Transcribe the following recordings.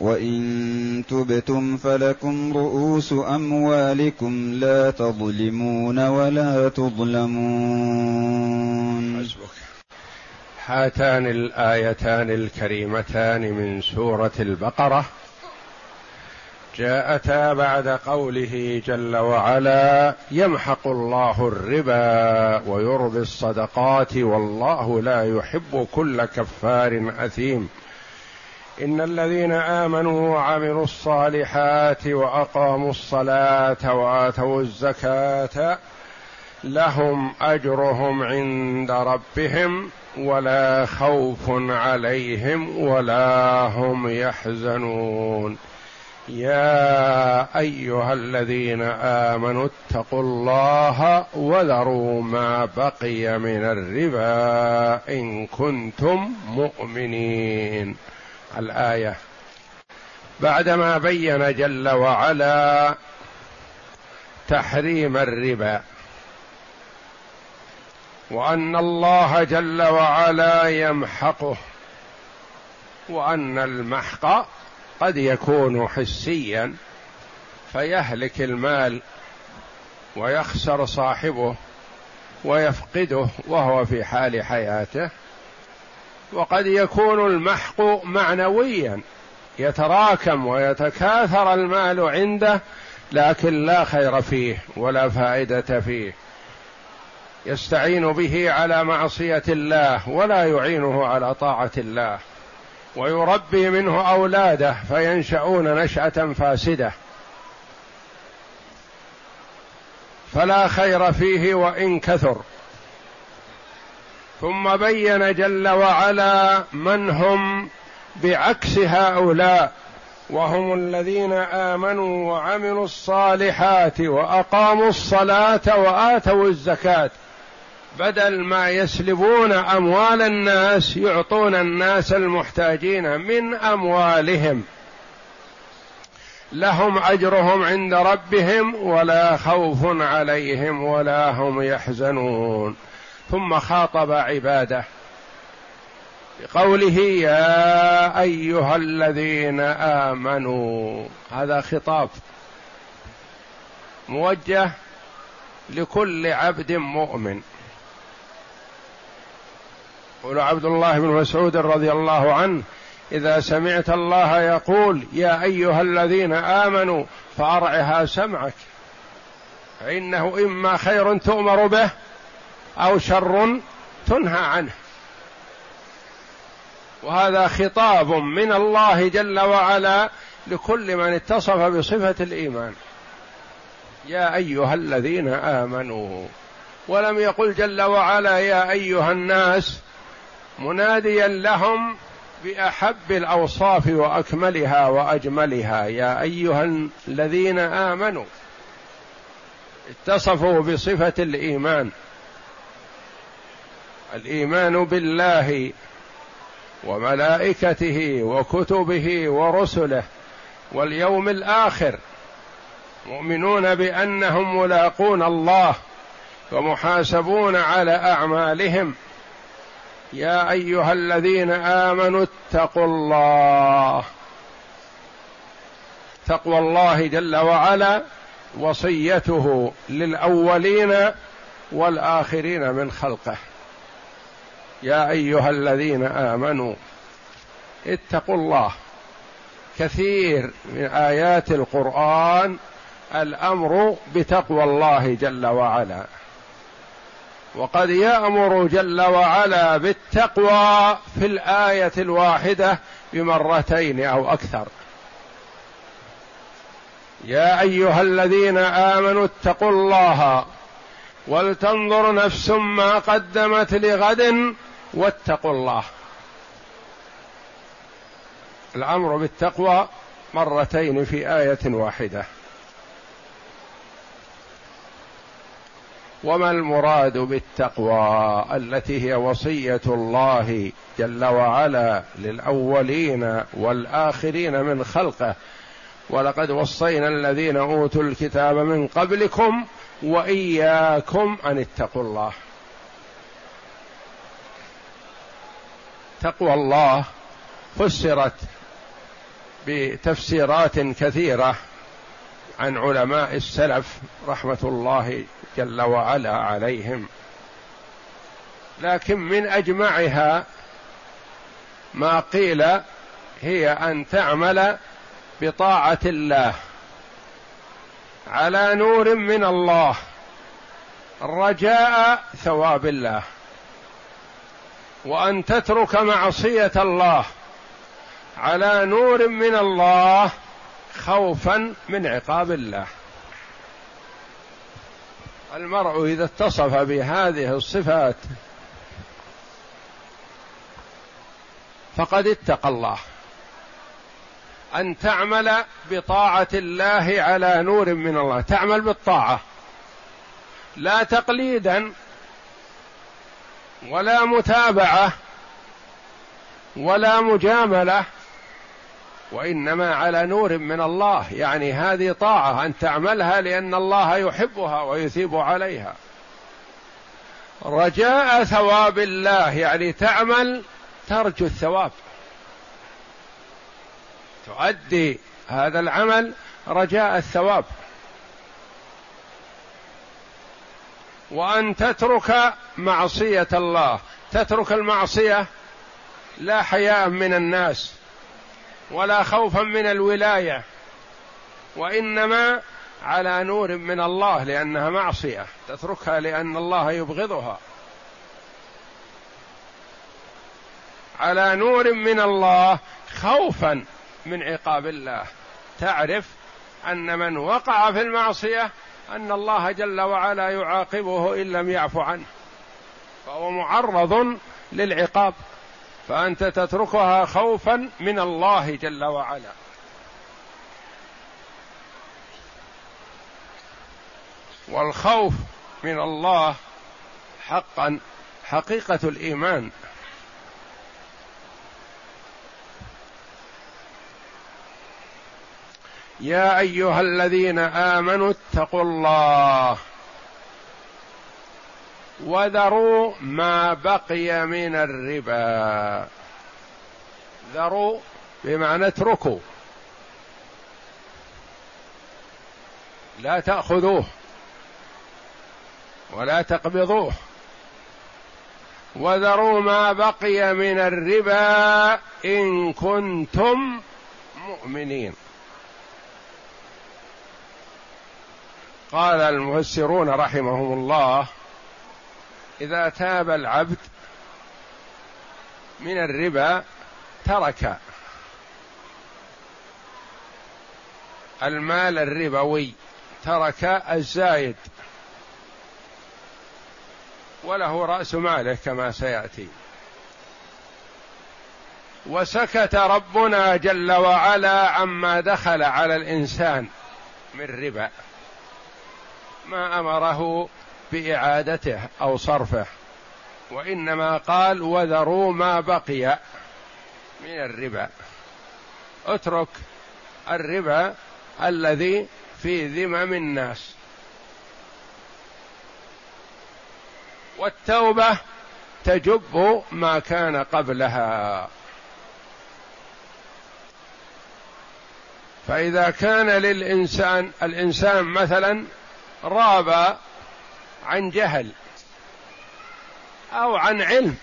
وان تبتم فلكم رؤوس اموالكم لا تظلمون ولا تظلمون هاتان الآيتان الكريمتان من سورة البقرة. جاءتا بعد قوله جل وعلا يمحق الله الربا ويربي الصدقات والله لا يحب كل كفار أثيم. إن الذين آمنوا وعملوا الصالحات وأقاموا الصلاة وآتوا الزكاة لهم أجرهم عند ربهم ولا خوف عليهم ولا هم يحزنون. يا أيها الذين آمنوا اتقوا الله وذروا ما بقي من الربا إن كنتم مؤمنين. الآية. بعدما بين جل وعلا تحريم الربا. وأن الله جل وعلا يمحقه. وأن المحق قد يكون حسيا. فيهلك المال ويخسر صاحبه ويفقده وهو في حال حياته. وقد يكون المحق معنويا يتراكم ويتكاثر المال عنده لكن لا خير فيه ولا فائدة فيه. يستعين به على معصية الله ولا يعينه على طاعة الله. ويربي منه أولاده فينشأون نشأة فاسدة. فلا خير فيه وإن كثر. ثم بين جل وعلا من هم بعكس هؤلاء وهم الذين آمنوا وعملوا الصالحات وأقاموا الصلاة وآتوا الزكاة. بدل ما يسلبون أموال الناس يعطون الناس المحتاجين من أموالهم. لهم أجرهم عند ربهم ولا خوف عليهم ولا هم يحزنون. ثم خاطب عباده بقوله يا أيها الذين آمنوا. هذا خطاب موجه لكل عبد مؤمن. يقول عبد الله بن مسعود رضي الله عنه إذا سمعت الله يقول يا أيها الذين آمنوا فأرعها سمعك فإنه إما خير تؤمر به أو شر تنهى عنه. وهذا خطاب من الله جل وعلا لكل من اتصف بصفة الإيمان. يا أيها الذين آمنوا ولم يقل جل وعلا يا أيها الناس مناديا لهم بأحب الأوصاف وأكملها وأجملها. يا أيها الذين آمنوا اتصفوا بصفة الإيمان. الإيمان بالله وملائكته وكتبه ورسله واليوم الآخر مؤمنون بأنهم ملاقون الله ومحاسبون على أعمالهم. يا أيها الذين آمنوا اتقوا الله. تقوى الله جل وعلا وصيته للأولين والآخرين من خلقه. يا أيها الذين آمنوا اتقوا الله. كثير من آيات القرآن الأمر بتقوى الله جل وعلا. وقد يأمر جل وعلا بالتقوى في الآية الواحدة بمرتين أو أكثر. يا أيها الذين آمنوا اتقوا الله. ولتنظر نفس ما قدمت لغد واتقوا الله. الأمر بالتقوى مرتين في آية واحدة. وما المراد بالتقوى التي هي وصية الله جل وعلا للأولين والآخرين من خلقه؟ ولقد وصينا الذين أوتوا الكتاب من قبلكم وإياكم أن اتقوا الله. تقوى الله فسرت بتفسيرات كثيرة عن علماء السلف رحمة الله جل وعلا عليهم. لكن من أجمعها ما قيل هي أن تعمل بطاعة الله على نور من الله رجاء ثواب الله. وأن تترك معصية الله على نور من الله خوفا من عقاب الله. المرء إذا اتصف بهذه الصفات فقد اتقى الله. أن تعمل بطاعة الله على نور من الله. تعمل بالطاعة. لا تقليدا ولا متابعة ولا مجاملة وإنما على نور من الله. يعني هذه طاعة أن تعملها لأن الله يحبها ويثيب عليها. رجاء ثواب الله يعني تعمل ترجو الثواب. تؤدي هذا العمل رجاء الثواب. وأن تترك معصية الله. تترك المعصية لا حياء من الناس ولا خوفا من الولاية وإنما على نور من الله لأنها معصية. تتركها لأن الله يبغضها. على نور من الله خوفا من عقاب الله. تعرف أن من وقع في المعصية أن الله جل وعلا يعاقبه إن لم يعف عنه. فهو معرض للعقاب. فأنت تتركها خوفا من الله جل وعلا. والخوف من الله حقا حقيقة الإيمان. يا أيها الذين آمنوا اتقوا الله وذروا ما بقي من الربا. ذروا بمعنى اتركوا. لا تأخذوه ولا تقبضوه. وذروا ما بقي من الربا إن كنتم مؤمنين. قال المفسرون رحمهم الله إذا تاب العبد من الربا ترك المال الربوي ترك الزايد وله رأس ماله كما سيأتي. وسكت ربنا جل وعلا عما دخل على الإنسان من ربا. ما أمره بإعادته أو صرفه وإنما قال وذروا ما بقي من الربا. اترك الربا الذي في ذمم الناس. والتوبة تجب ما كان قبلها. فإذا كان للإنسان الإنسان مثلا راب عن جهل أو عن علم.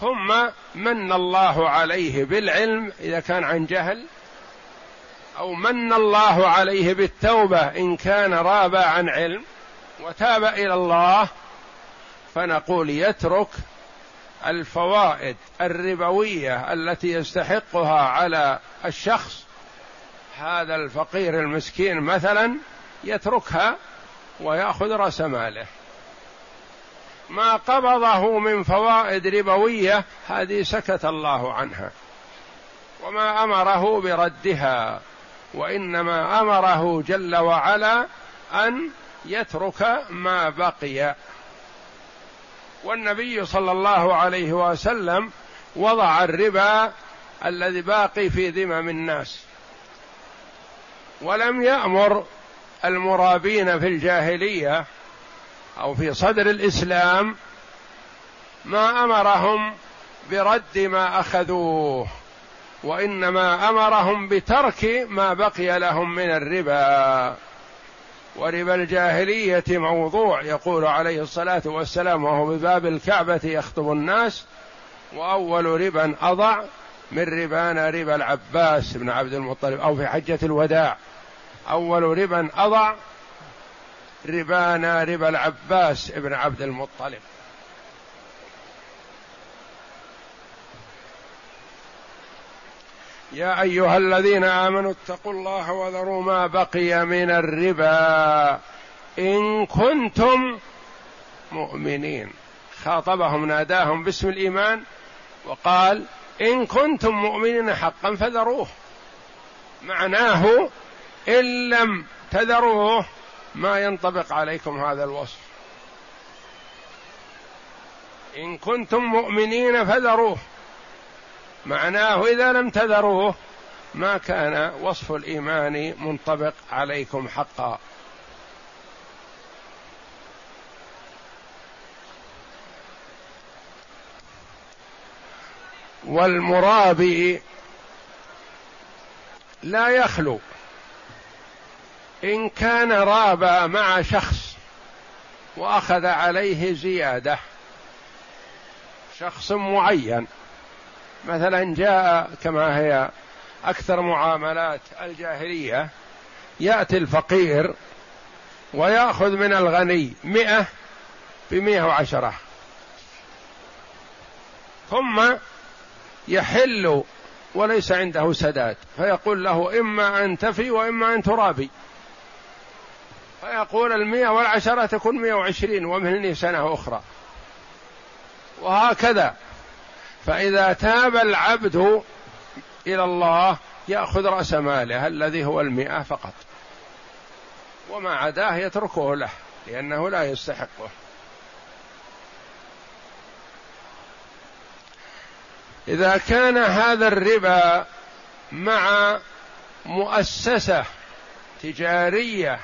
ثم من الله عليه بالعلم إذا كان عن جهل أو من الله عليه بالتوبة إن كان راب عن علم وتاب إلى الله فنقول يترك الفوائد الربوية التي يستحقها على الشخص هذا الفقير المسكين مثلا يتركها ويأخذ رأس ماله. ما قبضه من فوائد ربوية هذه سكت الله عنها. وما أمره بردها وإنما أمره جل وعلا أن يترك ما بقي. والنبي صلى الله عليه وسلم وضع الربا الذي باقي في ذمم الناس. ولم يأمر المرابين في الجاهلية أو في صدر الإسلام ما أمرهم برد ما أخذوه وإنما أمرهم بترك ما بقي لهم من الربا. وربا الجاهلية موضوع يقول عليه الصلاة والسلام وهو بباب الكعبة يخطب الناس وأول ربا أضع من ربانا ربا العباس بن عبد المطلب أو في حجة الوداع. أول ربا أضع ربانا ربا العباس بن عبد المطلب. يا أيها الذين آمنوا اتقوا الله وذروا ما بقي من الربا إن كنتم مؤمنين. خاطبهم ناداهم باسم الإيمان وقال إن كنتم مؤمنين حقا فذروه. معناه إن لم تذروه ما ينطبق عليكم هذا الوصف. إن كنتم مؤمنين فذروه. معناه إذا لم تذروه ما كان وصف الإيمان منطبق عليكم حقا. والمرابي لا يخلو. إن كان رابى مع شخص وأخذ عليه زيادة شخص معين مثلا جاء كما هي أكثر معاملات الجاهلية يأتي الفقير ويأخذ من الغني مئة بمئة وعشرة. ثم يحل وليس عنده سداد فيقول له إما أن تفي وإما أن ترابي. فيقول المئة والعشرة تكون مئة وعشرين ومهلني سنة أخرى. وهكذا. فإذا تاب العبد إلى الله يأخذ رأس ماله الذي هو المئة فقط. وما عداه يتركه له لأنه لا يستحقه. إذا كان هذا الربا مع مؤسسة تجارية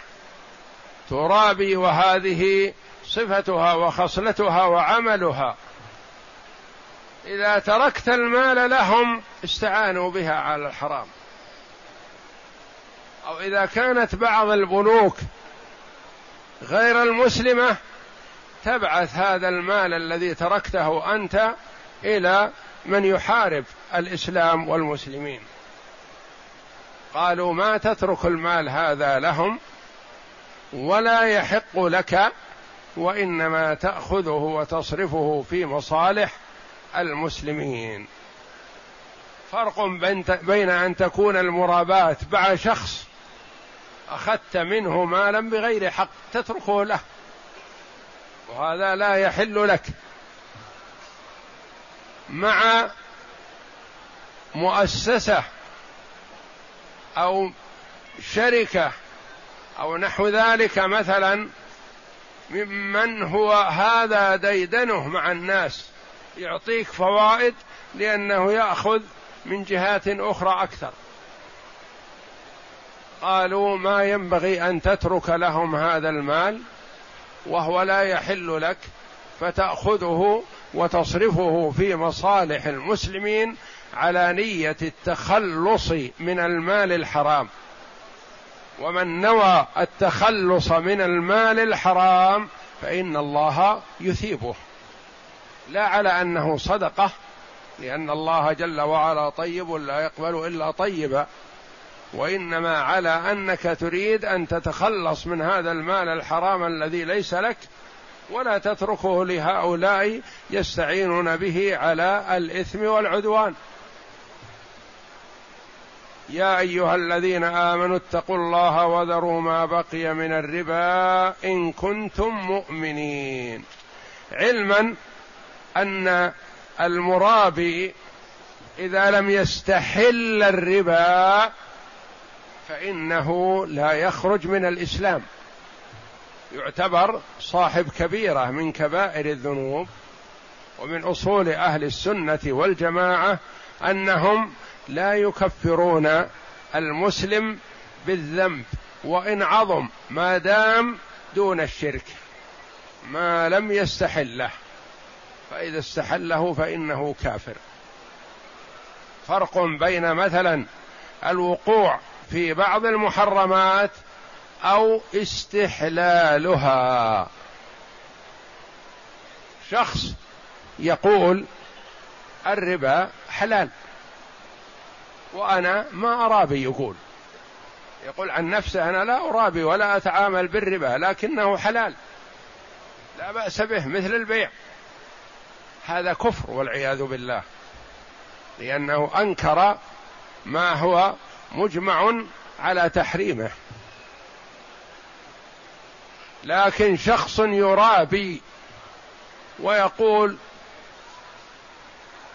ترابي وهذه صفتها وخصلتها وعملها. إذا تركت المال لهم استعانوا بها على الحرام. أو إذا كانت بعض البنوك غير المسلمة تبعث هذا المال الذي تركته أنت إلى من يحارب الإسلام والمسلمين. قالوا ما تترك المال هذا لهم ولا يحق لك وإنما تأخذه وتصرفه في مصالح المسلمين. فرق بين أن تكون المرابات مع شخص أخذت منه مالا بغير حق تتركه له. وهذا لا يحل لك. مع مؤسسة أو شركة أو نحو ذلك مثلا ممن هو هذا ديدنه مع الناس يعطيك فوائد لأنه يأخذ من جهات أخرى أكثر. قالوا ما ينبغي أن تترك لهم هذا المال وهو لا يحل لك فتأخذه وتصرفه في مصالح المسلمين على نية التخلص من المال الحرام. ومن نوى التخلص من المال الحرام فإن الله يثيبه. لا على أنه صدقة لأن الله جل وعلا طيب لا يقبل إلا طيبا. وإنما على أنك تريد أن تتخلص من هذا المال الحرام الذي ليس لك ولا تتركه لهؤلاء يستعينون به على الإثم والعدوان. يا أيها الذين آمنوا اتقوا الله وذروا ما بقي من الربا إن كنتم مؤمنين. علما أن المرابي إذا لم يستحل الربا فإنه لا يخرج من الإسلام. يعتبر صاحب كبيرة من كبائر الذنوب ومن أصول أهل السنة والجماعة أنهم لا يكفرون المسلم بالذنب وإن عظم ما دام دون الشرك ما لم يستحله فإذا استحله فإنه كافر. فرق بين مثلا الوقوع في بعض المحرمات أو استحلالها. شخص يقول الربا حلال. وأنا ما أرابي يقول. يقول عن نفسه أنا لا أرابي ولا أتعامل بالربا لكنه حلال. لا بأس به مثل البيع. هذا كفر والعياذ بالله. لأنه أنكر ما هو مجمع على تحريمه. لكن شخص يرابي ويقول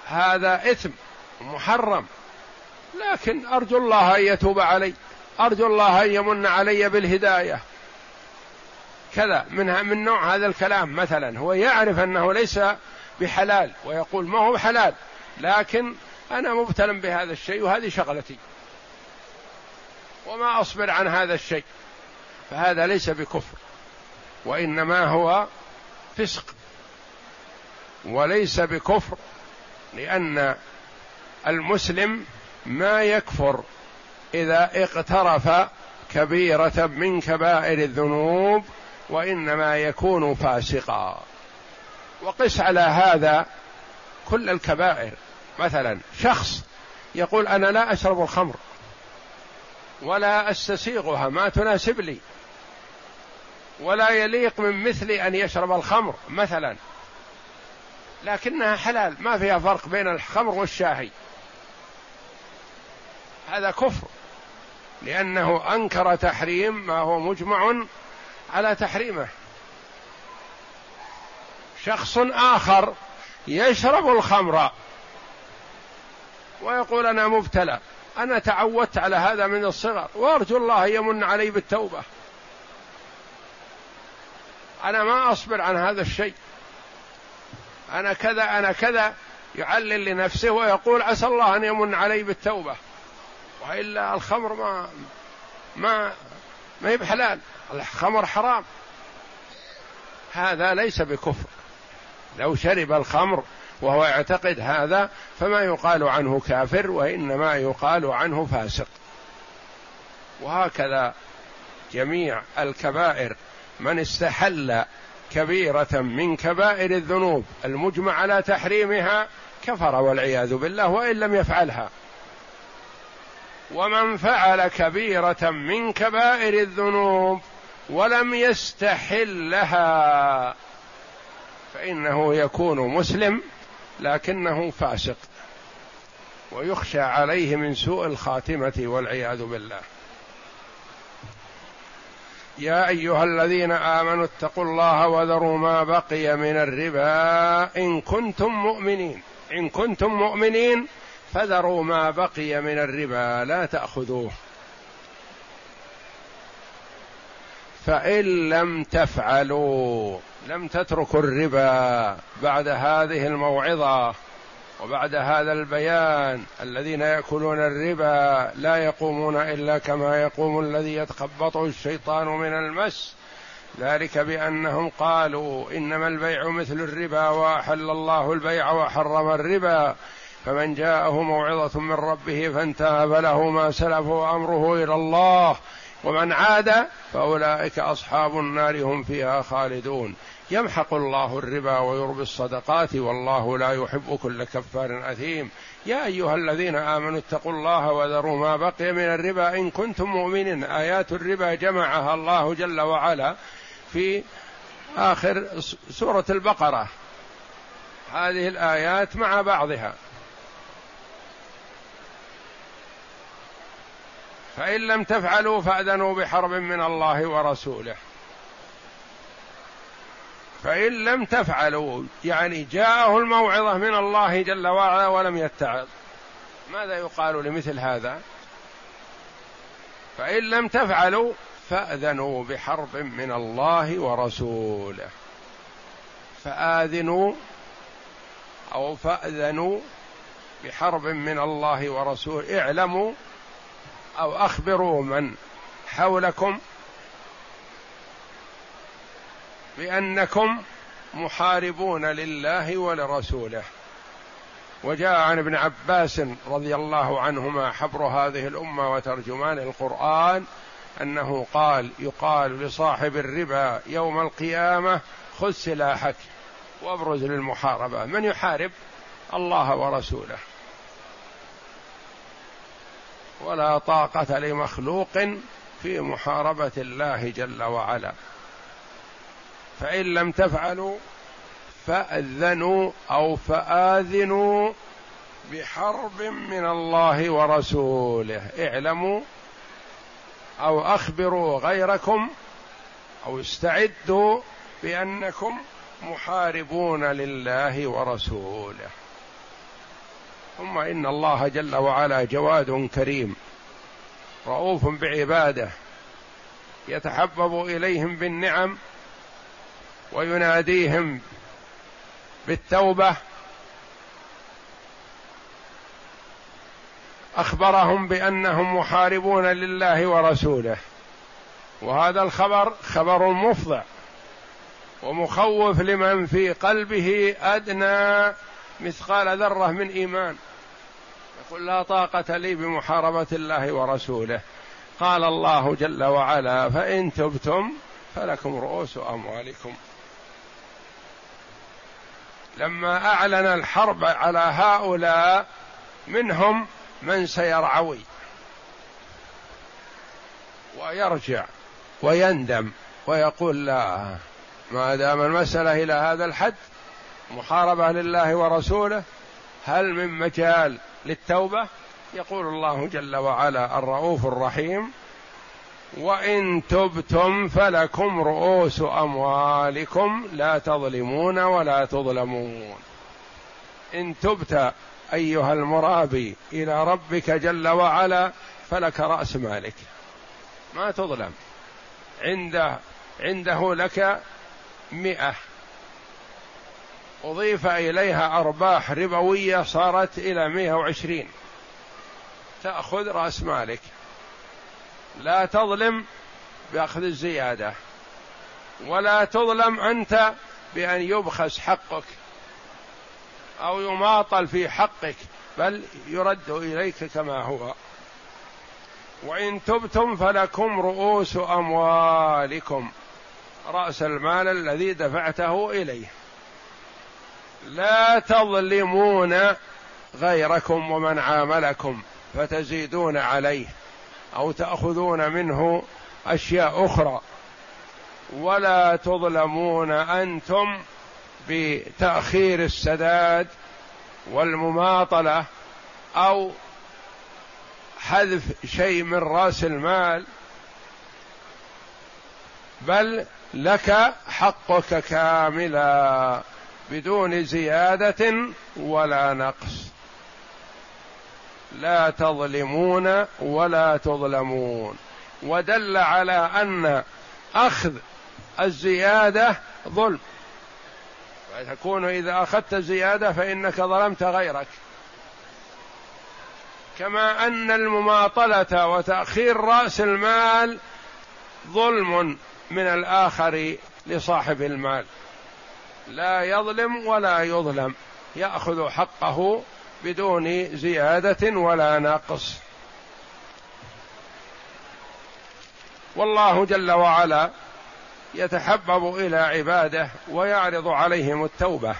هذا إثم محرم. لكن أرجو الله أن يتوب علي. أرجو الله أن يمن علي بالهداية. كذا من من نوع هذا الكلام مثلا. هو يعرف أنه ليس بحلال ويقول ما هو حلال لكن أنا مبتلى بهذا الشيء وهذه شغلتي. وما أصبر عن هذا الشيء. فهذا ليس بكفر. وإنما هو فسق. وليس بكفر لأن المسلم ما يكفر إذا اقترف كبيرة من كبائر الذنوب وإنما يكون فاسقا. وقس على هذا كل الكبائر. مثلا شخص يقول أنا لا أشرب الخمر ولا أستسيغها ما تناسب لي. ولا يليق من مثلي أن يشرب الخمر مثلا. لكنها حلال ما فيها فرق بين الخمر والشاهي. هذا كفر. لأنه أنكر تحريم ما هو مجمع على تحريمه. شخص آخر يشرب الخمر ويقول أنا مبتلى أنا تعودت على هذا من الصغر وأرجو الله يمن علي بالتوبة. أنا ما أصبر عن هذا الشيء. أنا كذا أنا كذا يعلل لنفسه ويقول عسى الله أن يمن علي بالتوبة. وإلا الخمر ما ما ما هي بحلال. الخمر حرام. هذا ليس بكفر. لو شرب الخمر وهو يعتقد هذا فما يقال عنه كافر وإنما يقال عنه فاسق. وهكذا جميع الكبائر من استحل كبيرة من كبائر الذنوب المجمع على تحريمها كفر والعياذ بالله وإن لم يفعلها. ومن فعل كبيرة من كبائر الذنوب ولم يستحلها فإنه يكون مسلم لكنه فاسق ويخشى عليه من سوء الخاتمة والعياذ بالله. يا أيها الذين آمنوا اتقوا الله وذروا ما بقي من الربا إن كنتم مؤمنين. إن كنتم مؤمنين فذروا ما بقي من الربا لا تأخذوه. فإن لم تفعلوا لم تتركوا الربا بعد هذه الموعظة وبعد هذا البيان الذين يأكلون الربا لا يقومون إلا كما يقوم الذي يتخبطه الشيطان من المس. ذلك بأنهم قالوا إنما البيع مثل الربا وأحل الله البيع وحرم الربا. فمن جاءه موعظة من ربه فانتهى فله ما سلف وأمره إلى الله ومن عاد فأولئك أصحاب النار هم فيها خالدون. يمحق الله الربا ويربي الصدقات والله لا يحب كل كفار أثيم. يا أيها الذين آمنوا اتقوا الله وذروا ما بقي من الربا إن كنتم مؤمنين. آيات الربا جمعها الله جل وعلا في آخر سورة البقرة. هذه الآيات مع بعضها. فإن لم تفعلوا فأذنوا بحرب من الله ورسوله. فإن لم تفعلوا يعني جاءه الموعظة من الله جل وعلا ولم يتعظ. ماذا يقال لمثل هذا؟ فإن لم تفعلوا فأذنوا بحرب من الله ورسوله. فآذنوا أو فأذنوا بحرب من الله ورسوله. اعلموا أو أخبروا من حولكم بأنكم محاربون لله ولرسوله. وجاء عن ابن عباس رضي الله عنهما حبر هذه الأمة وترجمان القرآن أنه قال يقال لصاحب الربا يوم القيامة خذ سلاحك وابرز للمحاربة. من يحارب؟ الله ورسوله. ولا طاقة لمخلوق في محاربة الله جل وعلا. فإن لم تفعلوا فأذنوا أو فآذنوا بحرب من الله ورسوله. اعلموا أو أخبروا غيركم أو استعدوا بأنكم محاربون لله ورسوله. ثم إن الله جل وعلا جواد كريم رؤوف بعباده يتحبب إليهم بالنعم ويناديهم بالتوبة أخبرهم بأنهم محاربون لله ورسوله. وهذا الخبر خبر مفضع ومخوف لمن في قلبه أدنى مثقال ذرة من إيمان. يقول لا طاقة لي بمحاربة الله ورسوله. قال الله جل وعلا فإن تبتم فلكم رؤوس أموالكم. لما أعلن الحرب على هؤلاء منهم من سيرعوي. ويرجع ويندم ويقول لا ما دام المسألة إلى هذا الحد محاربة لله ورسوله هل من مجال للتوبة يقول الله جل وعلا الرؤوف الرحيم وإن تبتم فلكم رؤوس أموالكم لا تظلمون ولا تظلمون. إن تبت أيها المرابي إلى ربك جل وعلا فلك رأس مالك. ما تظلم. عنده عنده لك مئة. أضيف إليها أرباح ربوية صارت إلى مئة وعشرين. تأخذ رأس مالك. لا تظلم بأخذ الزيادة. ولا تظلم أنت بأن يبخس حقك أو يماطل في حقك بل يرد إليك كما هو. وإن تبتم فلكم رؤوس أموالكم. رأس المال الذي دفعته إليه. لا تظلمون غيركم ومن عاملكم فتزيدون عليه أو تأخذون منه أشياء أخرى. ولا تظلمون أنتم بتأخير السداد والمماطلة أو حذف شيء من رأس المال بل لك حقك كاملا. بدون زيادة ولا نقص. لا تظلمون ولا تظلمون. ودل على أن أخذ الزيادة ظلم. فتكون إذا أخذت زياده فإنك ظلمت غيرك. كما أن المماطلة وتأخير رأس المال ظلم من الآخر لصاحب المال. لا يظلم ولا يظلم. يأخذ حقه بدون زيادة ولا نقص. والله جل وعلا يتحبب إلى عباده ويعرض عليهم التوبة.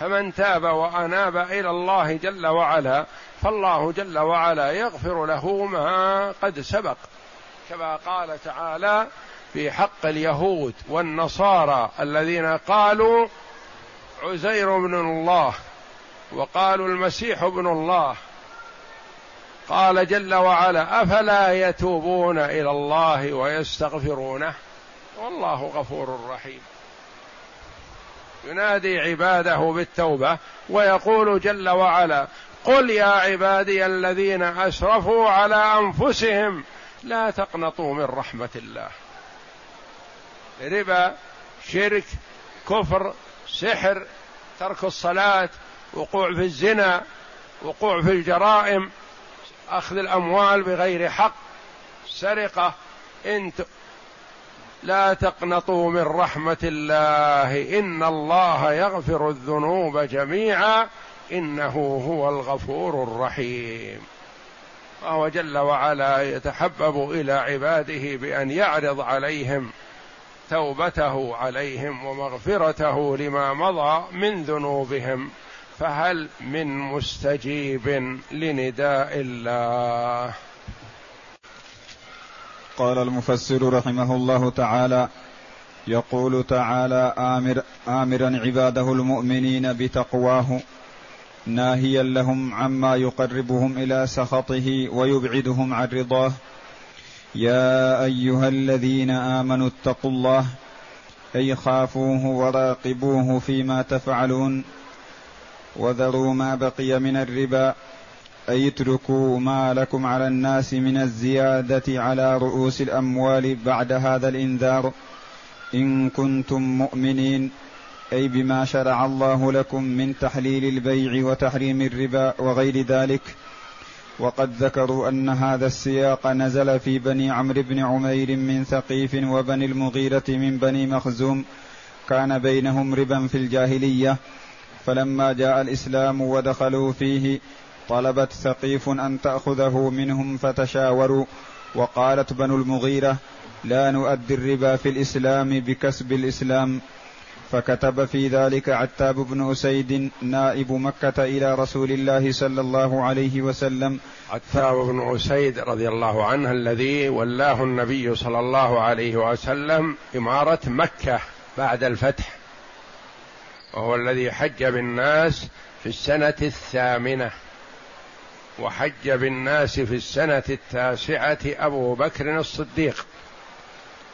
فمن تاب وأناب إلى الله جل وعلا فالله جل وعلا يغفر له ما قد سبق. كما قال تعالى في حق اليهود والنصارى الذين قالوا عزير بن الله وقالوا المسيح ابن الله. قال جل وعلا أفلا يتوبون إلى الله ويستغفرونه؟ والله غفور رحيم. ينادي عباده بالتوبة ويقول جل وعلا قل يا عبادي الذين أسرفوا على أنفسهم لا تقنطوا من رحمة الله. ربا شرك كفر سحر ترك الصلاة وقوع في الزنا وقوع في الجرائم أخذ الأموال بغير حق سرقة انت لا تقنطوا من رحمة الله إن الله يغفر الذنوب جميعا إنه هو الغفور الرحيم. وهو جل وعلا يتحبب إلى عباده بأن يعرض عليهم توبته عليهم ومغفرته لما مضى من ذنوبهم فهل من مستجيب لنداء الله؟ قال المفسر رحمه الله تعالى يقول تعالى آمر آمرا عباده المؤمنين بتقواه ناهيا لهم عما يقربهم إلى سخطه ويبعدهم عن رضاه يا أيها الذين آمنوا اتقوا الله أي خافوه وراقبوه فيما تفعلون وذروا ما بقي من الربا أي اتركوا ما لكم على الناس من الزيادة على رؤوس الأموال بعد هذا الإنذار إن كنتم مؤمنين أي بما شرع الله لكم من تحليل البيع وتحريم الربا وغير ذلك وقد ذكروا أن هذا السياق نزل في بني عمرو بن عمير من ثقيف وبني المغيرة من بني مخزوم. كان بينهم ربا في الجاهلية. فلما جاء الإسلام ودخلوا فيه طلبت ثقيف أن تأخذه منهم فتشاوروا. وقالت بنو المغيرة لا نؤدي الربا في الإسلام بكسب الإسلام. فكتب في ذلك عتاب بن أسيد نائب مكة إلى رسول الله صلى الله عليه وسلم. عتاب بن أسيد رضي الله عنه الذي ولاه النبي صلى الله عليه وسلم إمارة مكة بعد الفتح. وهو الذي حج بالناس في السنة الثامنة. وحج بالناس في السنة التاسعة أبو بكر الصديق.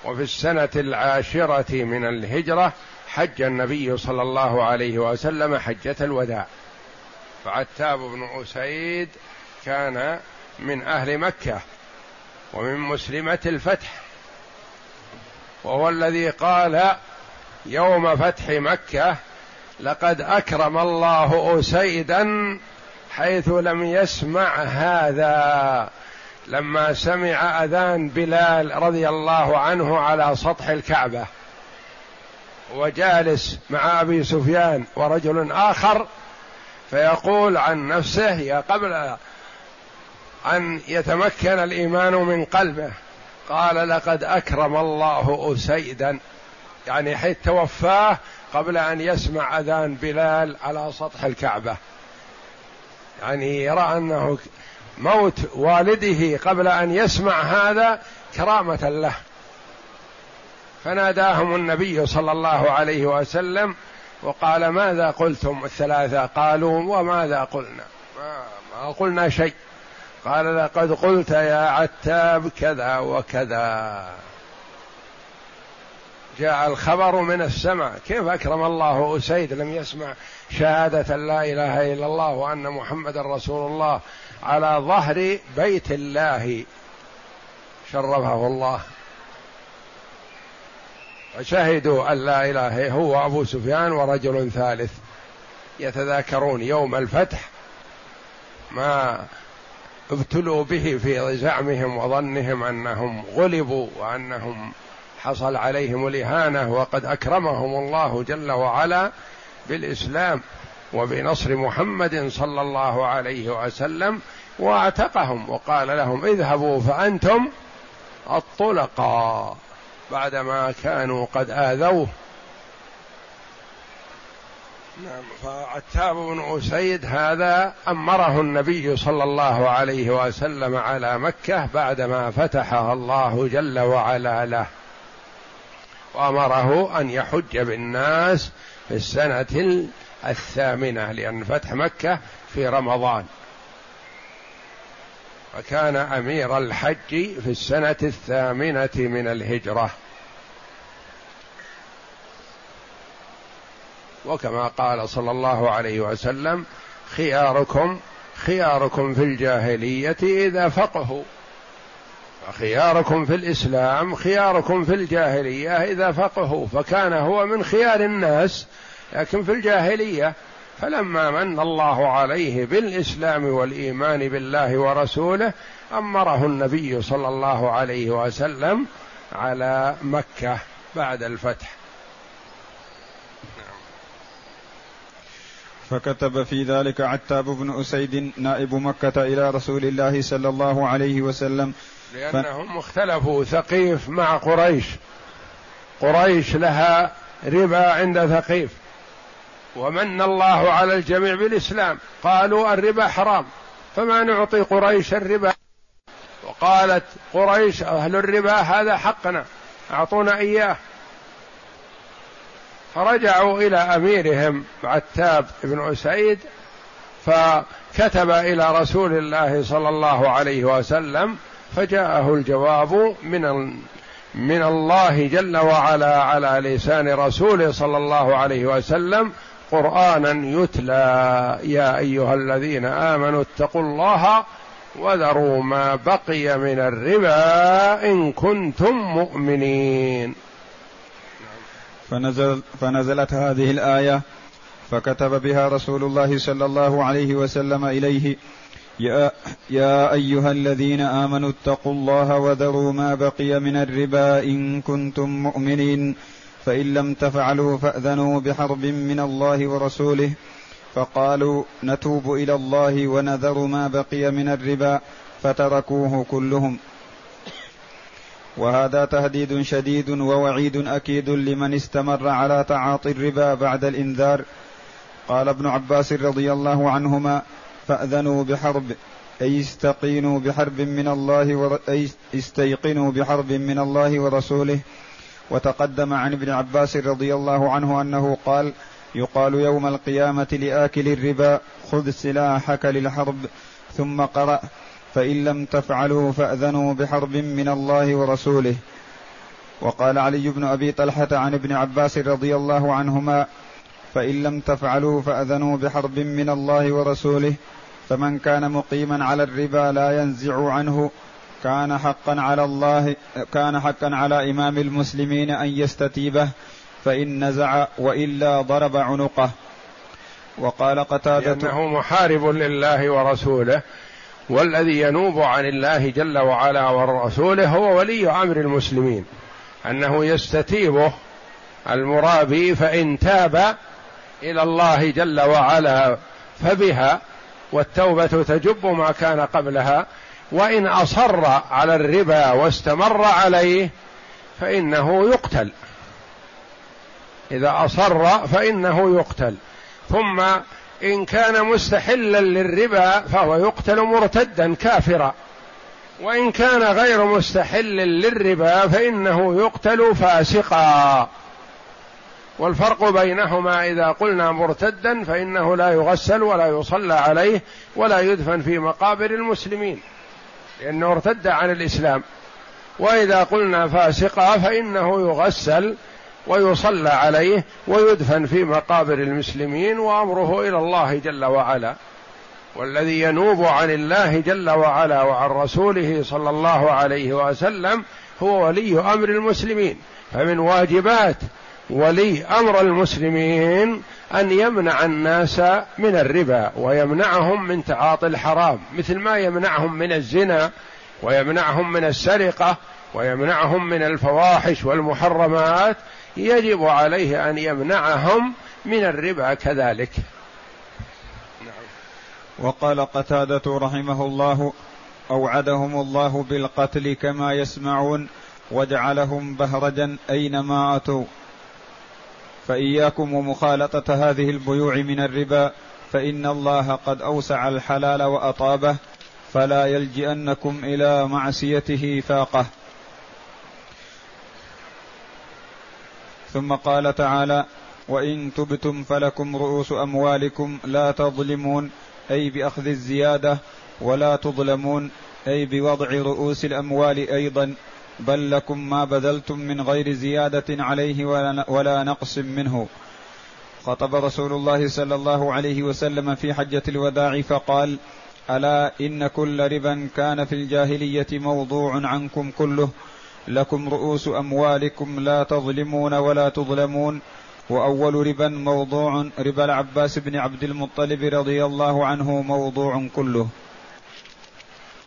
وفي السنة العاشرة من الهجرة حج النبي صلى الله عليه وسلم حجة الوداع. فعتاب بن أسيد كان من أهل مكة ومن مسلمة الفتح. وهو الذي قال يوم فتح مكة لقد أكرم الله أسيدا حيث لم يسمع هذا. لما سمع أذان بلال رضي الله عنه على سطح الكعبة. وجالس مع أبي سفيان ورجل آخر فيقول عن نفسه يا قبل أن يتمكن الإيمان من قلبه قال لقد أكرم الله أسيدا. يعني حيث توفاه قبل أن يسمع أذان بلال على سطح الكعبة. يعني يرى أنه موت والده قبل أن يسمع هذا كرامة له. فناداهم النبي صلى الله عليه وسلم وقال ماذا قلتم الثلاثة؟ قالوا وماذا قلنا؟ ما, قلنا شيء. قال لقد قلت يا عتاب كذا وكذا. جاء الخبر من السماء. كيف أكرم الله أسيد لم يسمع شهادة لا إله إلا الله وأن محمد رسول الله على ظهر بيت الله. شرفه الله. وشهدوا أن لا إله هو أبو سفيان ورجل ثالث يتذاكرون يوم الفتح ما ابتلوا به في زعمهم وظنهم أنهم غلبوا وأنهم حصل عليهم الإهانة وقد أكرمهم الله جل وعلا بالإسلام وبنصر محمد صلى الله عليه وسلم واعتقهم وقال لهم اذهبوا فأنتم الطلقاء. بعدما كانوا قد آذوه. نعم فعتاب بن أسيد هذا أمره النبي صلى الله عليه وسلم على مكة بعدما فتحها الله جل وعلا له. وأمره أن يحج بالناس في السنة الثامنة لأن فتح مكة في رمضان. وكان أمير الحج في السنة الثامنة من الهجرة. وكما قال صلى الله عليه وسلم خياركم خياركم في الجاهلية إذا فقهوا خياركم في الإسلام خياركم في الجاهلية إذا فقهوا فكان هو من خيار الناس لكن في الجاهلية فلما من الله عليه بالإسلام والإيمان بالله ورسوله أمره النبي صلى الله عليه وسلم على مكة بعد الفتح. فكتب في ذلك عتاب بن أسيد نائب مكة إلى رسول الله صلى الله عليه وسلم. لأنهم اختلفوا ثقيف مع قريش. قريش لها ربا عند ثقيف. ومن الله على الجميع بالإسلام. قالوا الربا حرام. فما نعطي قريش الربا؟ وقالت قريش أهل الربا هذا حقنا. أعطونا إياه. فرجعوا إلى أميرهم عتاب بن أسيد فكتب إلى رسول الله صلى الله عليه وسلم فجاءه الجواب من من الله جل وعلا على لسان رسوله صلى الله عليه وسلم قرآنا يتلى يا أيها الذين آمنوا اتقوا الله وذروا ما بقي من الربا إن كنتم مؤمنين. فنزل فنزلت هذه الآية فكتب بها رسول الله صلى الله عليه وسلم إليه. يا, يا أيها الذين آمنوا اتقوا الله وذروا ما بقي من الربا إن كنتم مؤمنين. فإن لم تفعلوا فأذنوا بحرب من الله ورسوله فقالوا نتوب إلى الله ونذر ما بقي من الربا فتركوه كلهم. وهذا تهديد شديد ووعيد أكيد لمن استمر على تعاطي الربا بعد الإنذار. قال ابن عباس رضي الله عنهما فأذنوا بحرب أي استقينوا بحرب من الله ور... أي استيقنوا بحرب من الله ورسوله وتقدم عن ابن عباس رضي الله عنه أنه قال يقال يوم القيامة لآكل الربا خذ سلاحك للحرب ثم قرأ فإن لم تفعلوا فأذنوا بحرب من الله ورسوله. وقال علي بن أبي طلحة عن ابن عباس رضي الله عنهما فإن لم تفعلوا فأذنوا بحرب من الله ورسوله فمن كان مقيما على الربا لا ينزع عنه كان حقا على الله كان حقا على إمام المسلمين أن يستتيبه فإن نزع وإلا ضرب عنقه. وقال قتادة لأنه محارب لله ورسوله والذي ينوب عن الله جل وعلا ورسوله هو ولي أمر المسلمين. أنه يستتيبه المرابي فإن تاب إلى الله جل وعلا فبها والتوبة تجب ما كان قبلها. وإن أصر على الربا واستمر عليه فإنه يقتل. إذا أصر فإنه يقتل. ثم إن كان مستحلا للربا فهو يقتل مرتدا كافرا. وإن كان غير مستحل للربا فإنه يقتل فاسقا. والفرق بينهما إذا قلنا مرتدا فإنه لا يغسل ولا يصلى عليه ولا يدفن في مقابر المسلمين. لأنه ارتد عن الإسلام. وإذا قلنا فاسقا فإنه يغسل ويصلى عليه ويدفن في مقابر المسلمين وأمره إلى الله جل وعلا. والذي ينوب عن الله جل وعلا وعن رسوله صلى الله عليه وسلم هو ولي أمر المسلمين. فمن واجبات ولي أمر المسلمين أن يمنع الناس من الربا ويمنعهم من تعاطي الحرام مثل ما يمنعهم من الزنا ويمنعهم من السرقة ويمنعهم من الفواحش والمحرمات يجب عليه أن يمنعهم من الربا كذلك. وقال قتادة رحمه الله أوعدهم الله بالقتل كما يسمعون وجعلهم بهرجا أينما أتوا فإياكم ومخالطة هذه البيوع من الربا فإن الله قد أوسع الحلال وأطابه فلا يلجئنكم إلى معصيته فاقة. ثم قال تعالى وإن تبتم فلكم رؤوس أموالكم لا تظلمون أي بأخذ الزيادة ولا تظلمون أي بوضع رؤوس الأموال أيضا. بل لكم ما بذلتم من غير زيادة عليه ولا نقص منه. خطب رسول الله صلى الله عليه وسلم في حجة الوداع فقال ألا إن كل ربا كان في الجاهلية موضوع عنكم كله. لكم رؤوس أموالكم لا تظلمون ولا تظلمون. وأول ربا موضوع ربا العباس بن عبد المطلب رضي الله عنه موضوع كله.